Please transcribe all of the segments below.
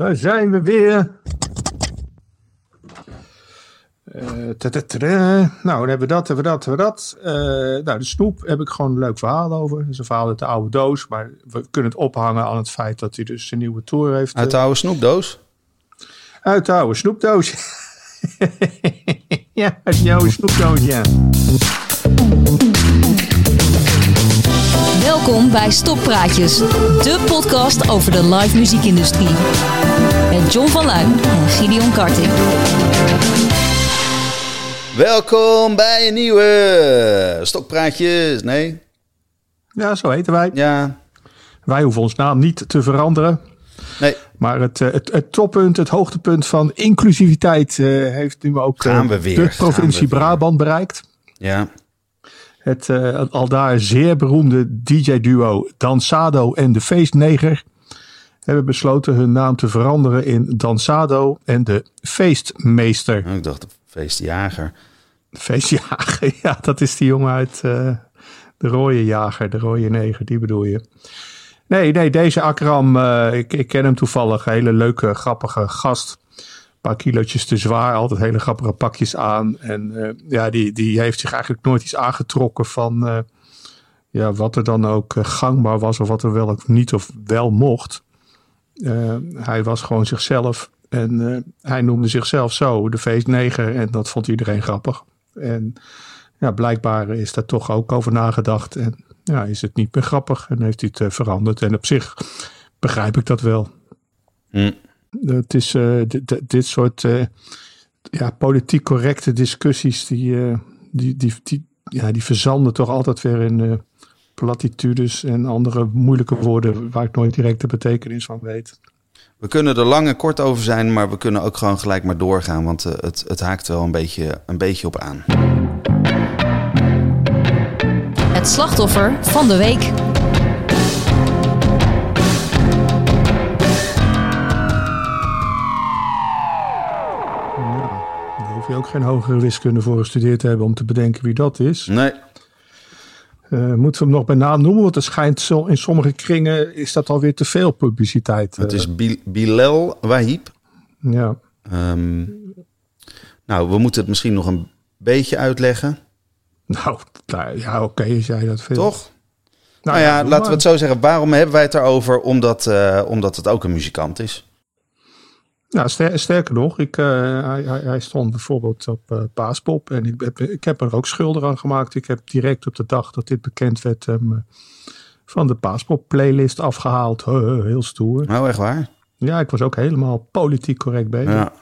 Daar zijn we weer. Uh, nou, dan hebben we dat, hebben we dat, hebben we dat. Uh, nou, de snoep heb ik gewoon een leuk verhaal over. Dat is een verhaal uit de oude doos. Maar we kunnen het ophangen aan het feit dat hij dus een nieuwe tour heeft. Uit de oude snoepdoos? Uit de oude snoepdoos. ja, uit de oude snoepdoos, ja. Welkom bij Stoppraatjes, de podcast over de live muziekindustrie. Met John van Luijn en Gideon Karting. Welkom bij een nieuwe Stokpraatjes. Nee? Ja, zo heten wij. Ja. Wij hoeven ons naam niet te veranderen. Nee. Maar het, eh, het, het toppunt, het hoogtepunt van inclusiviteit uh, heeft nu ook Gaan we weer. de provincie Brabant bereikt. Ja. Het uh, al daar zeer beroemde DJ-duo Dansado en de Feestneger hebben besloten hun naam te veranderen in Dansado en de Feestmeester. Ik dacht de Feestjager. Feestjager, ja, dat is die jongen uit uh, de rode jager, de rode neger, die bedoel je. Nee, nee, deze Akram, uh, ik, ik ken hem toevallig, een hele leuke, grappige gast paar kilootjes te zwaar, altijd hele grappige pakjes aan. En uh, ja, die, die heeft zich eigenlijk nooit iets aangetrokken van uh, ja, wat er dan ook uh, gangbaar was of wat er wel of niet of wel mocht. hij was gewoon zichzelf en hij noemde zichzelf zo, de feestneger. En dat vond iedereen grappig. En ja, blijkbaar is daar toch ook over nagedacht. En ja, is het niet meer grappig en heeft hij het veranderd. En op zich begrijp ik dat wel. Mm. Het is uh, dit, dit soort uh, ja, politiek correcte discussies, die, uh, die, die, die, ja, die verzanden toch altijd weer in platitudes en andere moeilijke woorden waar ik nooit direct de betekenis van weet. We kunnen er lang en kort over zijn, maar we kunnen ook gewoon gelijk maar doorgaan, want het, het haakt wel een beetje, een beetje op aan. Het slachtoffer van de week. Je ook geen hogere wiskunde voor gestudeerd hebben om te bedenken wie dat is. Nee. Uh, moeten we hem nog bij naam noemen? Want er schijnt zo, in sommige kringen is dat alweer te veel publiciteit. Het is Bilal Wahib. Ja. Um, nou, we moeten het misschien nog een beetje uitleggen. Nou, ja, oké, okay, als jij dat vindt. Toch? Nou, nou ja, ja laten we het zo zeggen. Waarom hebben wij het erover? Omdat, uh, omdat het ook een muzikant is. Nou, ster sterker nog, ik, uh, hij, hij, stond bijvoorbeeld op uh, Paaspop en ik heb, ik heb er ook schulden aan gemaakt. Ik heb direct op de dag dat dit bekend werd um, van de Paaspop playlist afgehaald. Heel stoer. Nou, echt waar? Ja, ik was ook helemaal politiek correct bezig. Ja.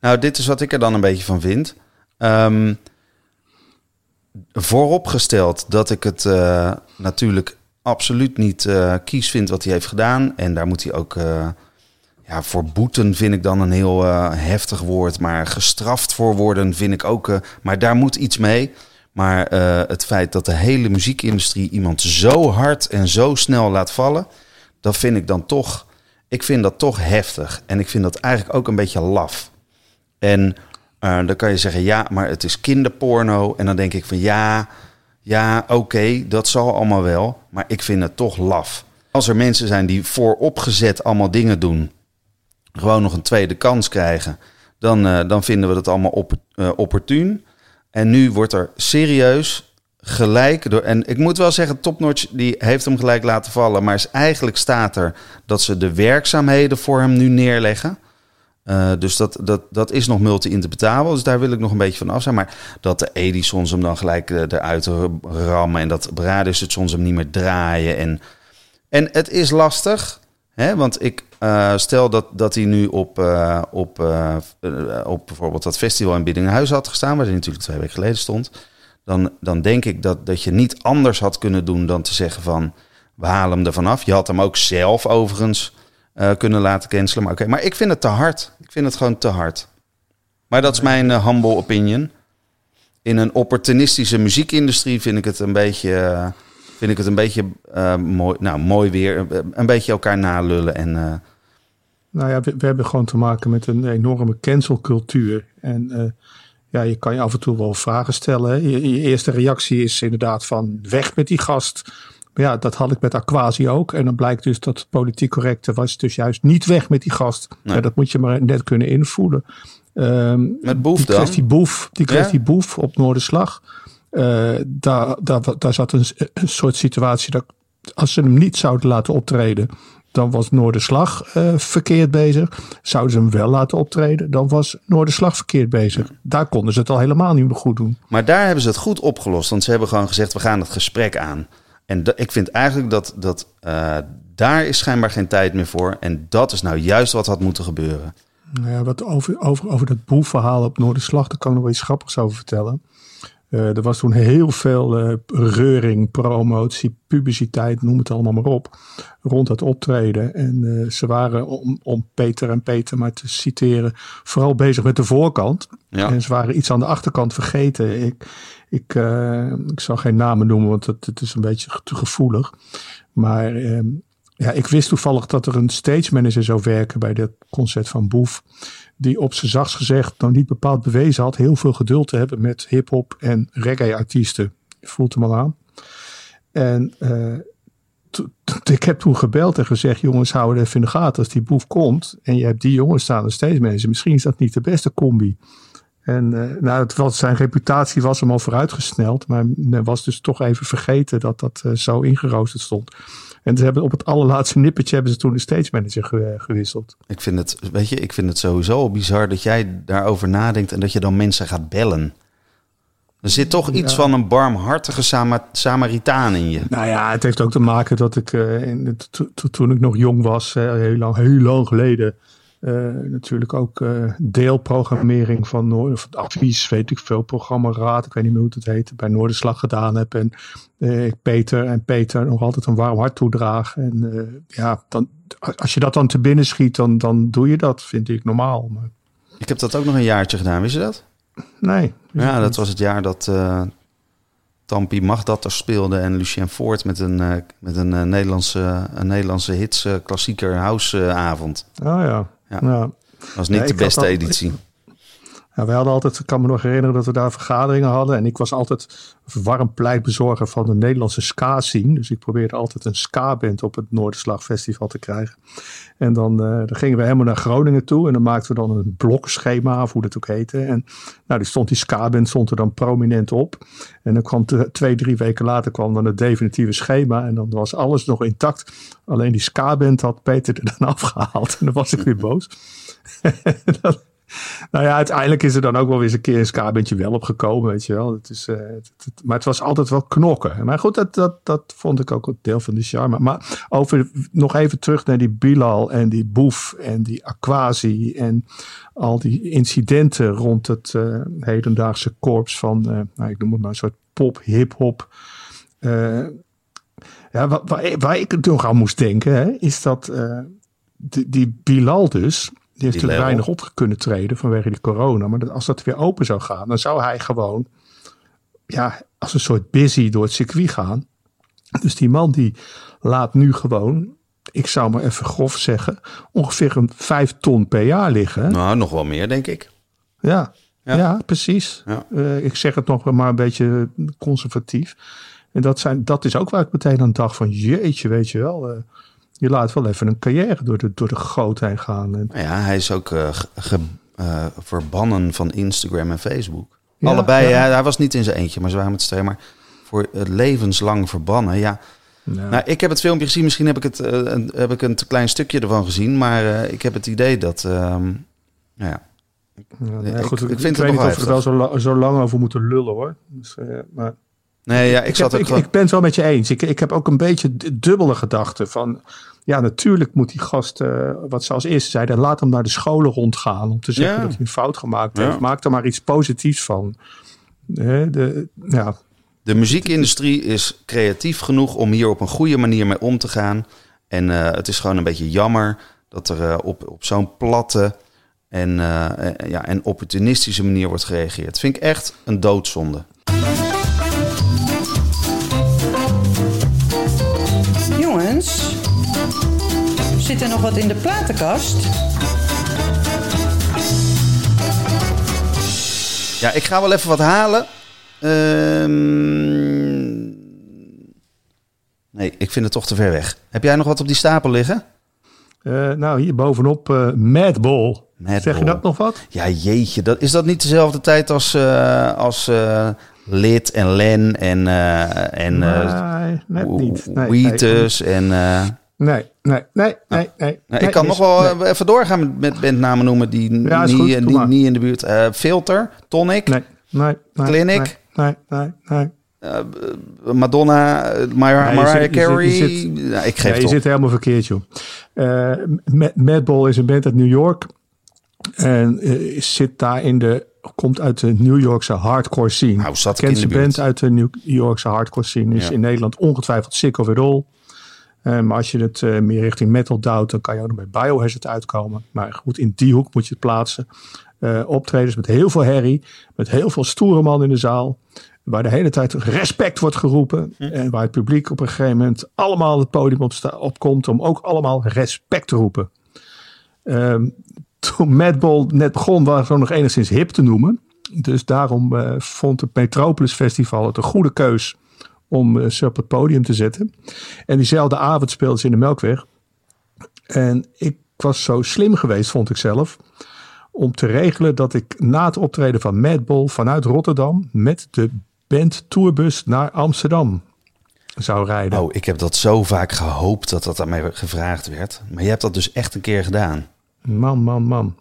Nou, dit is wat ik er dan een beetje van vind. Um, vooropgesteld dat ik het uh, natuurlijk absoluut niet kies vind wat hij heeft gedaan. En daar moet hij ook ja, voor boeten vind ik dan een heel uh, heftig woord. Maar gestraft voor worden vind ik ook. Uh, maar daar moet iets mee. Maar uh, het feit dat de hele muziekindustrie iemand zo hard en zo snel laat vallen. Dat vind ik dan toch. Ik vind dat toch heftig. En ik vind dat eigenlijk ook een beetje laf. En dan kan je zeggen, ja, maar het is kinderporno. En dan denk ik van ja, ja, oké, dat zal allemaal wel. Maar ik vind het toch laf. Als er mensen zijn die vooropgezet allemaal dingen doen gewoon nog een tweede kans krijgen, dan, uh, dan vinden we dat allemaal op, uh, opportun. En nu wordt er serieus gelijk door. En ik moet wel zeggen, Topnotch die heeft hem gelijk laten vallen. Maar is, eigenlijk staat er dat ze de werkzaamheden voor hem nu neerleggen. Uh, dus dat, dat, dat is nog multi-interpretabel. Dus daar wil ik nog een beetje van af zijn. Maar dat de Edisons hem dan gelijk eruit rammen. En dat radiostations hem niet meer draaien. En, en het is lastig. Hè? Want ik uh, stel dat, dat hij nu op, uh, op, uh, op bijvoorbeeld dat festival in Biddinghuis had gestaan, waar hij natuurlijk twee weken geleden stond. Dan, dan denk ik dat, dat je niet anders had kunnen doen dan te zeggen van we halen hem er vanaf. Je had hem ook zelf overigens kunnen laten cancelen. Maar, okay, maar ik vind het te hard. Ik vind het gewoon te hard. Maar dat is mijn humble opinion. In een opportunistische muziekindustrie vind ik het een beetje vind ik het een beetje uh, mooi, nou, mooi weer. Een beetje elkaar nalullen. En, uh... Nou ja, we, we, hebben gewoon te maken met een enorme cancelcultuur. En uh, ja, je kan je af en toe wel vragen stellen. Je, je, eerste reactie is inderdaad van weg met die gast. Maar ja, dat had ik met Aquasi ook. En dan blijkt dus dat het politiek correcte was dus juist niet weg met die gast. Nee. Ja, dat moet je maar net kunnen invoelen. Ehm, Met Boef die dan? kwestie Boef, die kwestie Ja? Boef op Noorderslag. Eh daar, daar, daar zat een, een soort situatie dat als ze hem niet zouden laten optreden, dan was Noorderslag eh, verkeerd bezig. Zouden ze hem wel laten optreden, dan was Noorderslag verkeerd bezig. Daar konden ze het al helemaal niet meer goed doen. Maar daar hebben ze het goed opgelost. Want ze hebben gewoon gezegd, we gaan het gesprek aan. En ik vind eigenlijk dat, dat eh, daar is schijnbaar geen tijd meer voor. En dat is nou juist wat had moeten gebeuren. Nou ja, wat over, over, over dat boefverhaal op Noorderslag, daar kan ik nog wel iets grappigs over vertellen. Eh, er was toen heel veel eh, reuring, promotie, publiciteit, noem het allemaal maar op, rond het optreden. En eh, ze waren, om, om Peter en Peter maar te citeren, vooral bezig met de voorkant. Ja. En ze waren iets aan de achterkant vergeten. Ik, ik, ik zal geen namen noemen, want het, het is een beetje te gevoelig. Maar ehm, ja, ik wist toevallig dat er een stage manager zou werken bij dit concert van Boef. Die op zijn zachts gezegd nou niet bepaald bewezen had heel veel geduld te hebben met hip-hop en reggae-artiesten. Voelt hem al aan. En eh, ik heb toen gebeld en gezegd: jongens, hou het even in de gaten als die boef komt. En je hebt die jongens staan als stage manager. Misschien is dat niet de beste combi. En eh, nou, het was, zijn reputatie was hem al vooruitgesneld. Maar men was dus toch even vergeten dat dat eh, zo ingeroosterd stond. En ze hebben op het allerlaatste nippertje hebben ze toen de stage manager ge- gewisseld. Ik vind, het, weet je, ik vind het sowieso bizar dat jij daarover nadenkt en dat je dan mensen gaat bellen. Er zit toch iets Ja. van een barmhartige Sama- Samaritaan in je. Nou ja, het heeft ook te maken dat ik eh, in de- to- to- toen ik nog jong was, heel lang, heel lang geleden, natuurlijk ook eh, deelprogrammering van Noord, of advies, weet ik veel, programmaraad, ik weet niet meer hoe het heet, bij Noorderslag gedaan heb. En eh, ik Peter en Peter nog altijd een warm hart toedraag. En eh, ja, dan, als je dat dan te binnen schiet, dan, dan doe je dat, vind ik normaal. Maar Ik heb dat ook nog een jaartje gedaan, wist je dat? nee. Ja, dat was het jaar dat eh Tampi Magdatter speelde en Lucien Voort met een, eh, met een, eh, Nederlandse, een Nederlandse hits eh, klassieker house eh, avond. Oh ja. Ja. ja. Dat was niet Ja, de beste al- editie. Wij hadden altijd, ik kan me nog herinneren dat we daar vergaderingen hadden. En ik was altijd warm pleitbezorger van de Nederlandse ska-scene. Dus ik probeerde altijd een ska-band op het Noorderslag Festival te krijgen. En dan, eh, dan gingen we helemaal naar Groningen toe. En dan maakten we dan een blokschema, of hoe dat ook heette. En nou, die stond die ska-band stond er dan prominent op. En dan kwam twee, drie weken later kwam dan het definitieve schema. En dan was alles nog intact. Alleen die ska-band had Peter er dan afgehaald. En dan was ik weer boos. nou ja, uiteindelijk is er dan ook wel weer eens een keer een ska-bandje wel opgekomen, weet je wel. Het is, eh, maar het was altijd wel knokken. Maar goed, dat, dat, dat vond ik ook een deel van de charme. Maar over, nog even terug naar die Bilal en die Boef en die Aquasi en al die incidenten rond het eh, hedendaagse korps van, eh, nou, ik noem het maar een soort pop, hip-hop. Ja, waar, waar, waar ik nog aan moest denken, hè, is dat die, die Bilal dus, die heeft natuurlijk weinig op kunnen treden vanwege die corona. Maar dat, als dat weer open zou gaan, dan zou hij gewoon ja, als een soort busy door het circuit gaan. Dus die man die laat nu gewoon, ik zou maar even grof zeggen, ongeveer een vijf ton per jaar liggen. Nou, nog wel meer, denk ik. Ja, Ja. ja. precies. Ja. Eh, ik zeg het nog maar een beetje conservatief. En dat, zijn, dat is ook waar ik meteen aan dacht van jeetje, weet je wel. eh, je laat wel even een carrière door de, door de goot heen gaan. En, Nou ja, hij is ook eh, ge- eh, verbannen van Instagram en Facebook. Ja, Allebei, ja. hij, hij was niet in zijn eentje, maar ze waren met z'n. Maar voor het levenslang verbannen, ja. nou, Nou, ik heb het filmpje gezien. Misschien heb ik, het, eh, een, heb ik een te klein stukje ervan gezien. Maar ik heb het idee dat... ehm, nou ja, ja, nou ja, goed, ik ik, vind het weet niet nog of we er wel zo, la- zo lang over moeten lullen hoor. Dus, maar nee, ja, ik, ik, zat heb, ook ik, gewoon... ik ben het wel met je eens. Ik, ik heb ook een beetje dubbele gedachten van... Ja, natuurlijk moet die gast, eh, wat ze als eerste zeiden... laat hem naar de scholen rondgaan om te zeggen Ja. dat hij een fout gemaakt Ja. heeft. Maak er maar iets positiefs van. De, ja, De muziekindustrie is creatief genoeg om hier op een goede manier mee om te gaan. En eh, het is gewoon een beetje jammer dat er eh, op, op zo'n platte en, ja, en opportunistische manier wordt gereageerd. Vind ik echt een doodzonde. Zit er nog wat in de platenkast? Ja, ik ga wel even wat halen. Ehm, Nee, ik vind het toch te ver weg. Heb jij nog wat op die stapel liggen? Eh, nou, hier bovenop uh, Madball. Madball. Zeg je dat nog wat? Ja, jeetje. Dat, is dat niet dezelfde tijd als, uh, als Lid en Len en... en nee, net niet. Nee, Wheatus nee. en... Nee, nee, nee, nee. nee, nee ik kan nog wel even doorgaan met, met bandnamen noemen die Ja, is niet, goed, in de buurt. Eh, Filter, Tonic, Nee, nee, nee. Clinic. Nee, nee, nee. nee. eh, Madonna, eh, Mariah zit- je zit- Carey. je zit- Ja, ik Ja, geef je op. zit helemaal verkeerd, joh. Eh, Ma- Madball is een band uit New York. En eh, zit daar in de... Komt uit de New Yorkse hardcore scene. Nou, zat Kent in de band uit de New Yorkse hardcore scene. Is Ja. in Nederland ongetwijfeld Sick of It All. Eh, maar als je het eh, meer richting metal duwt, dan kan je ook nog bij Biohazard uitkomen. Maar goed, in die hoek moet je het plaatsen. Eh, optredens met heel veel herrie, met heel veel stoere man in de zaal. Waar de hele tijd respect wordt geroepen. En waar het publiek op een gegeven moment allemaal het podium op sta- opkomt om ook allemaal respect te roepen. Ehm, toen Madball net begon, waren ze nog enigszins hip te noemen. Dus daarom vond het Metropolis Festival het een goede keus om eh, ze op het podium te zetten. En diezelfde avond speelden ze in de Melkweg. En ik was zo slim geweest, vond ik zelf, om te regelen dat ik na het optreden van Madball vanuit Rotterdam met de band tourbus naar Amsterdam zou rijden. Oh, ik heb dat zo vaak gehoopt dat dat aan mij gevraagd werd. Maar je hebt dat dus echt een keer gedaan. Man, man, man.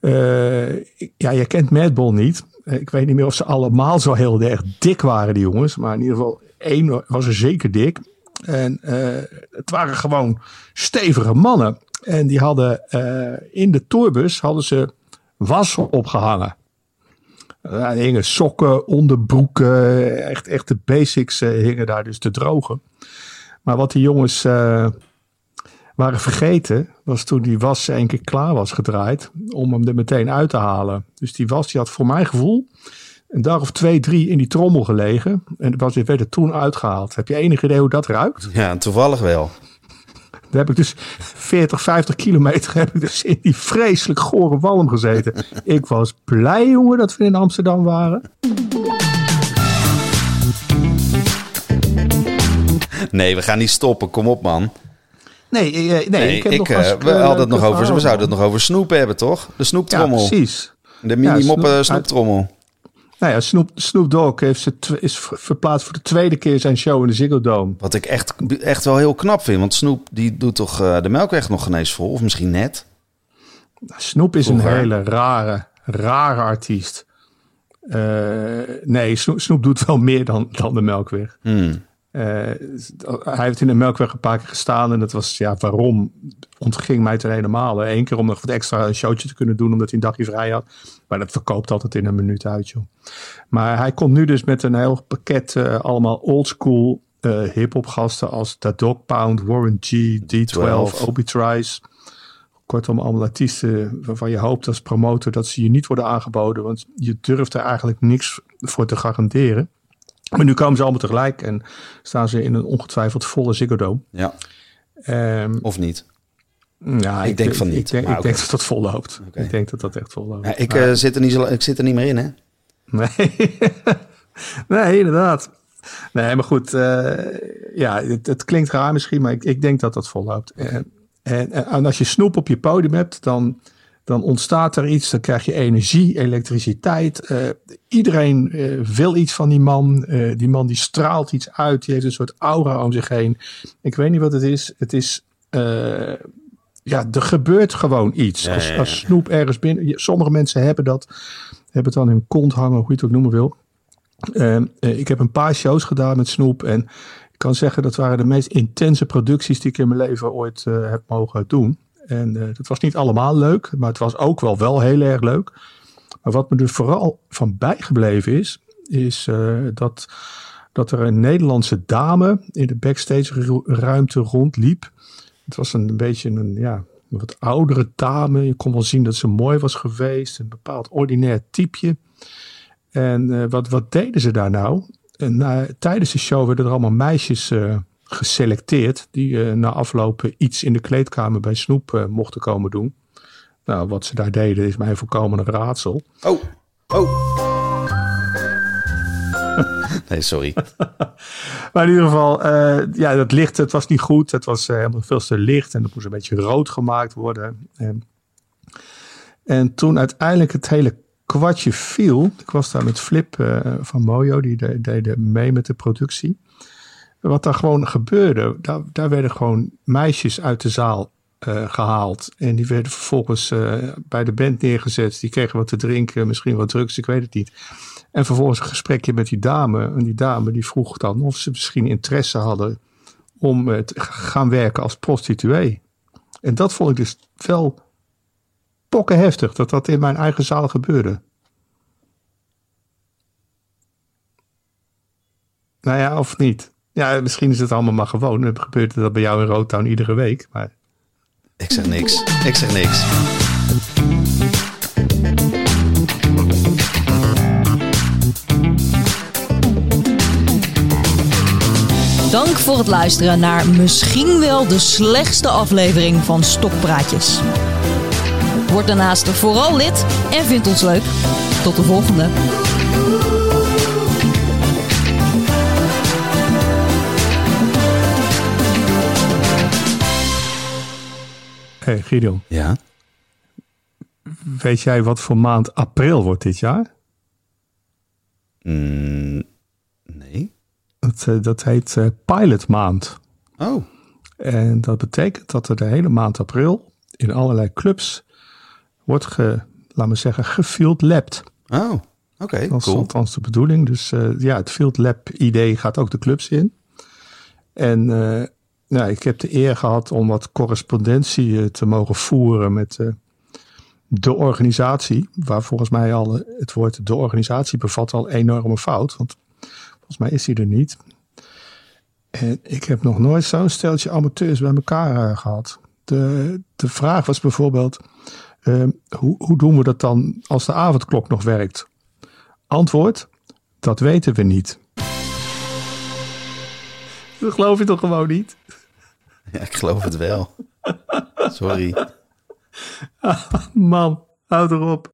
Eh, ja, je kent Madball niet. Ik weet niet meer of ze allemaal zo heel erg dik waren, die jongens. Maar in ieder geval, één was er zeker dik. En eh, het waren gewoon stevige mannen. En die hadden eh, in de tourbus hadden ze wassen opgehangen. Er hingen sokken, onderbroeken, echt, echt de basics hingen daar dus te drogen. Maar wat die jongens waren vergeten, was toen die was één keer klaar was gedraaid, om hem er meteen uit te halen. Dus die was, die had voor mijn gevoel een dag of twee, drie in die trommel gelegen. En was, werd er toen uitgehaald. Heb je enig idee hoe dat ruikt? Ja, toevallig wel. Daar heb ik dus 40, 50 kilometer heb ik dus in die vreselijk gore walm gezeten. ik was blij, jongen, dat we in Amsterdam waren. Nee, we gaan niet stoppen. Kom op, man. Nee, eh, nee, Nee, ik heb ik, nog eh, als- we, hadden het nog over, we verhalen. zouden het nog over snoep hebben, toch? De Ja, snoeptrommel. precies. de mini-moppen snoep- snoeptrommel. Nou ja, Snoop, Snoop Dogg heeft ze is ver- verplaatst voor de tweede keer zijn show in de Ziggo Dome. Wat ik echt, echt wel heel knap vind. Want Snoep die doet toch eh, de Melkweg nog ineens vol? Of misschien net? Snoep is een hele rare, rare artiest. Eh, nee, Snoep, Snoep doet wel meer dan, dan de Melkweg. Hmm. Eh, hij heeft in de Melkweg een paar keer gestaan. En dat was, ja, waarom? Ontging mij ten helemaal. Eén keer om nog wat extra een showtje te kunnen doen, omdat hij een dagje vrij had. Maar dat verkoopt altijd in een minuut uit, joh. Maar hij komt nu dus met een heel pakket, eh, allemaal oldschool eh hip-hop gasten als The Dog Pound, Warren G, D12, 12. Obi Trice. Kortom, allemaal artiesten waarvan je hoopt als promotor dat ze je niet worden aangeboden. Want je durft er eigenlijk niks voor te garanderen. Maar nu komen ze allemaal tegelijk en staan ze in een ongetwijfeld volle Ziggo Dome. Ja, Ehm, of niet? ja, Ik denk van Ik niet, denk, maar ik denk oké. dat dat vol loopt. Ik denk dat dat echt vol loopt. Ja, ik, eh, zit er niet zo, ik zit er niet meer in, hè? Nee. nee, inderdaad. Nee, maar goed. eh, ja, het, het klinkt raar misschien, maar ik, ik denk dat dat volloopt. En, en, en als je snoep op je podium hebt, dan, dan ontstaat er iets. Dan krijg je energie, elektriciteit. Eh, iedereen eh, wil iets van die man. Eh, die man die straalt iets uit. Die heeft een soort aura om zich heen. Ik weet niet wat het is. Het is... ja, er gebeurt gewoon iets. Ja, als, snoep ergens binnen... Sommige mensen hebben dat hebben het aan hun kont hangen, hoe je het ook noemen wil. Ehm, eh, ik heb een paar shows gedaan met Snoep. En ik kan zeggen dat waren de meest intense producties die ik in mijn leven ooit heb mogen doen. En eh, dat was niet allemaal leuk, maar het was ook wel, wel heel erg leuk. Maar wat me er vooral van bijgebleven is, is eh, dat, dat er een Nederlandse dame in de backstage ru- ruimte rondliep. Het was een, beetje een, ja, wat oudere dame. Je kon wel zien dat ze mooi was geweest. Een bepaald ordinair typeje. En eh, wat, wat deden ze daar nou? En, tijdens de show werden er allemaal meisjes geselecteerd. Die eh, na afloop iets in de kleedkamer bij Snoep eh, mochten komen doen. Nou, wat ze daar deden is mij volkomen een raadsel. Oh, oh. Nee, sorry. Maar in ieder geval, eh, ja, dat licht, het was niet goed. Het was helemaal veel te licht en het moest een beetje rood gemaakt worden. En, en toen uiteindelijk het hele kwartje viel, ik was daar met Flip van Mojo, die de- deed mee met de productie. Wat daar gewoon gebeurde, daar, daar werden gewoon meisjes uit de zaal eh, gehaald. En die werden vervolgens eh, bij de band neergezet. Die kregen wat te drinken, misschien wat drugs, ik weet het niet. En vervolgens een gesprekje met die dame. En die dame die vroeg dan of ze misschien interesse hadden om eh, te gaan werken als prostituee. En dat vond ik dus wel pokkenheftig, dat dat in mijn eigen zaal gebeurde. Nou ja, of niet. Ja, misschien is het allemaal maar gewoon. Dan gebeurt dat bij jou in Roodtown iedere week. Maar Ik zeg niks. Ik zeg niks. Dank voor het luisteren naar misschien wel de slechtste aflevering van Stokpraatjes. Word daarnaast vooral lid en vind ons leuk. Tot de volgende. Hey, Gideon, Ja? weet jij wat voor maand april wordt dit jaar? Mm, nee. Dat, eh, dat heet eh, pilotmaand. Oh, En dat betekent dat er de hele maand april in allerlei clubs wordt, ge, laat me zeggen, gefield labbed. oh. Oké, Dat is cool. althans de bedoeling. Dus eh, ja, het field lab idee gaat ook de clubs in. En nou, ik heb de eer gehad om wat correspondentie eh, te mogen voeren met eh, de organisatie. Waar volgens mij al eh, het woord de organisatie bevat al enorme fout. Want volgens mij is die er niet. En ik heb nog nooit zo'n steltje amateurs bij elkaar eh, gehad. De, de vraag was bijvoorbeeld, eh, hoe, hoe doen we dat dan als de avondklok nog werkt? Antwoord, dat weten we niet. Dat geloof je toch gewoon niet? Ja, ik geloof het wel. Sorry. Man, houd erop.